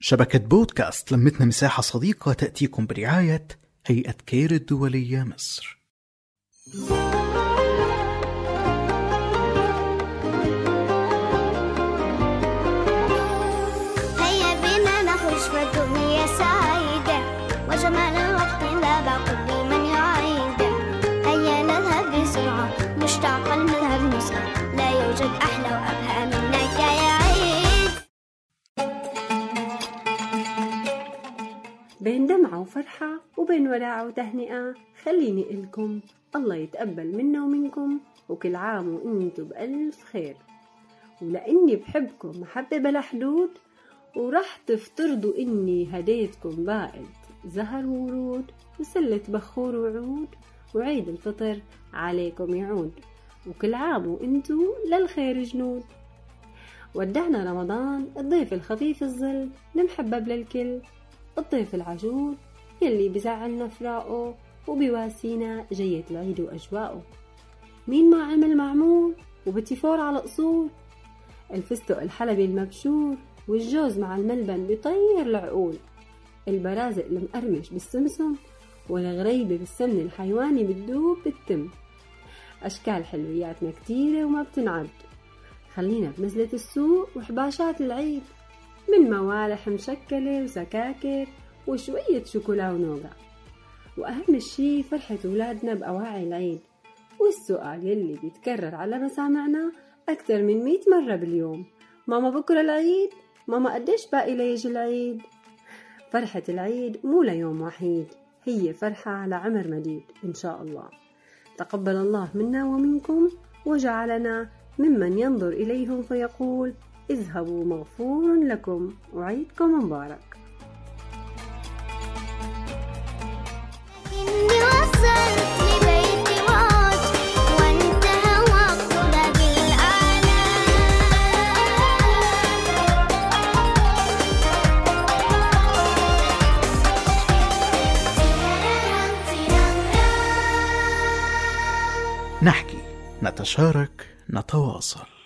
شبكة بودكاست لمتنا مساحة صديقة تأتيكم برعاية هيئة كير الدولية مصر. هيا بنا نخرج في الدنيا سعيدة وجمال الوقت ذاب كل من يعيد هيا نذهب بسرعة مشتاقا نذهب نسرع لا يوجد أحلى بين دمعة وفرحة وبين وداع وتهنئة. خليني إلكم الله يتقبل منا ومنكم وكل عام وإنتم بألف خير. ولأني بحبكم محبة بلا حدود ورح تفترضوا إني هديتكم بائد زهر وورود وسلة بخور وعود وعيد الفطر عليكم يعود وكل عام وانتو للخير جنود. ودعنا رمضان الضيف الخفيف الظل المحبب للكل الضيف العجول يلي بزعلنا فراقه وبيواسينا جية العيد وأجواءه مين ما عمل معمول وبتيفور على أصول؟ الفستق الحلبي المبشور والجوز مع الملبن بيطير العقول البرازق المقرمش بالسمسم والغريبة بالسمن الحيواني بتدوب بالتم. أشكال حلوياتنا كتيرة وما بتنعد. خلينا بنزلة السوق وحباشات العيد. من موالح مشكلة وسكاكر وشوية شوكولا ونوغا وأهم شي فرحة ولادنا بأواعي العيد والسؤال يلي بيتكرر على مسامعنا أكتر من مئة مرة باليوم ماما بكرة العيد؟ ماما قديش باقي ليجي العيد؟ فرحة العيد مو ليوم وحيد هي فرحة على عمر مديد إن شاء الله تقبل الله منا ومنكم وجعلنا ممن ينظر إليهم فيقول اذهبوا مغفور لكم وعيدكم مبارك إني وصلت وانتهى نحكي، نتشارك، نتواصل.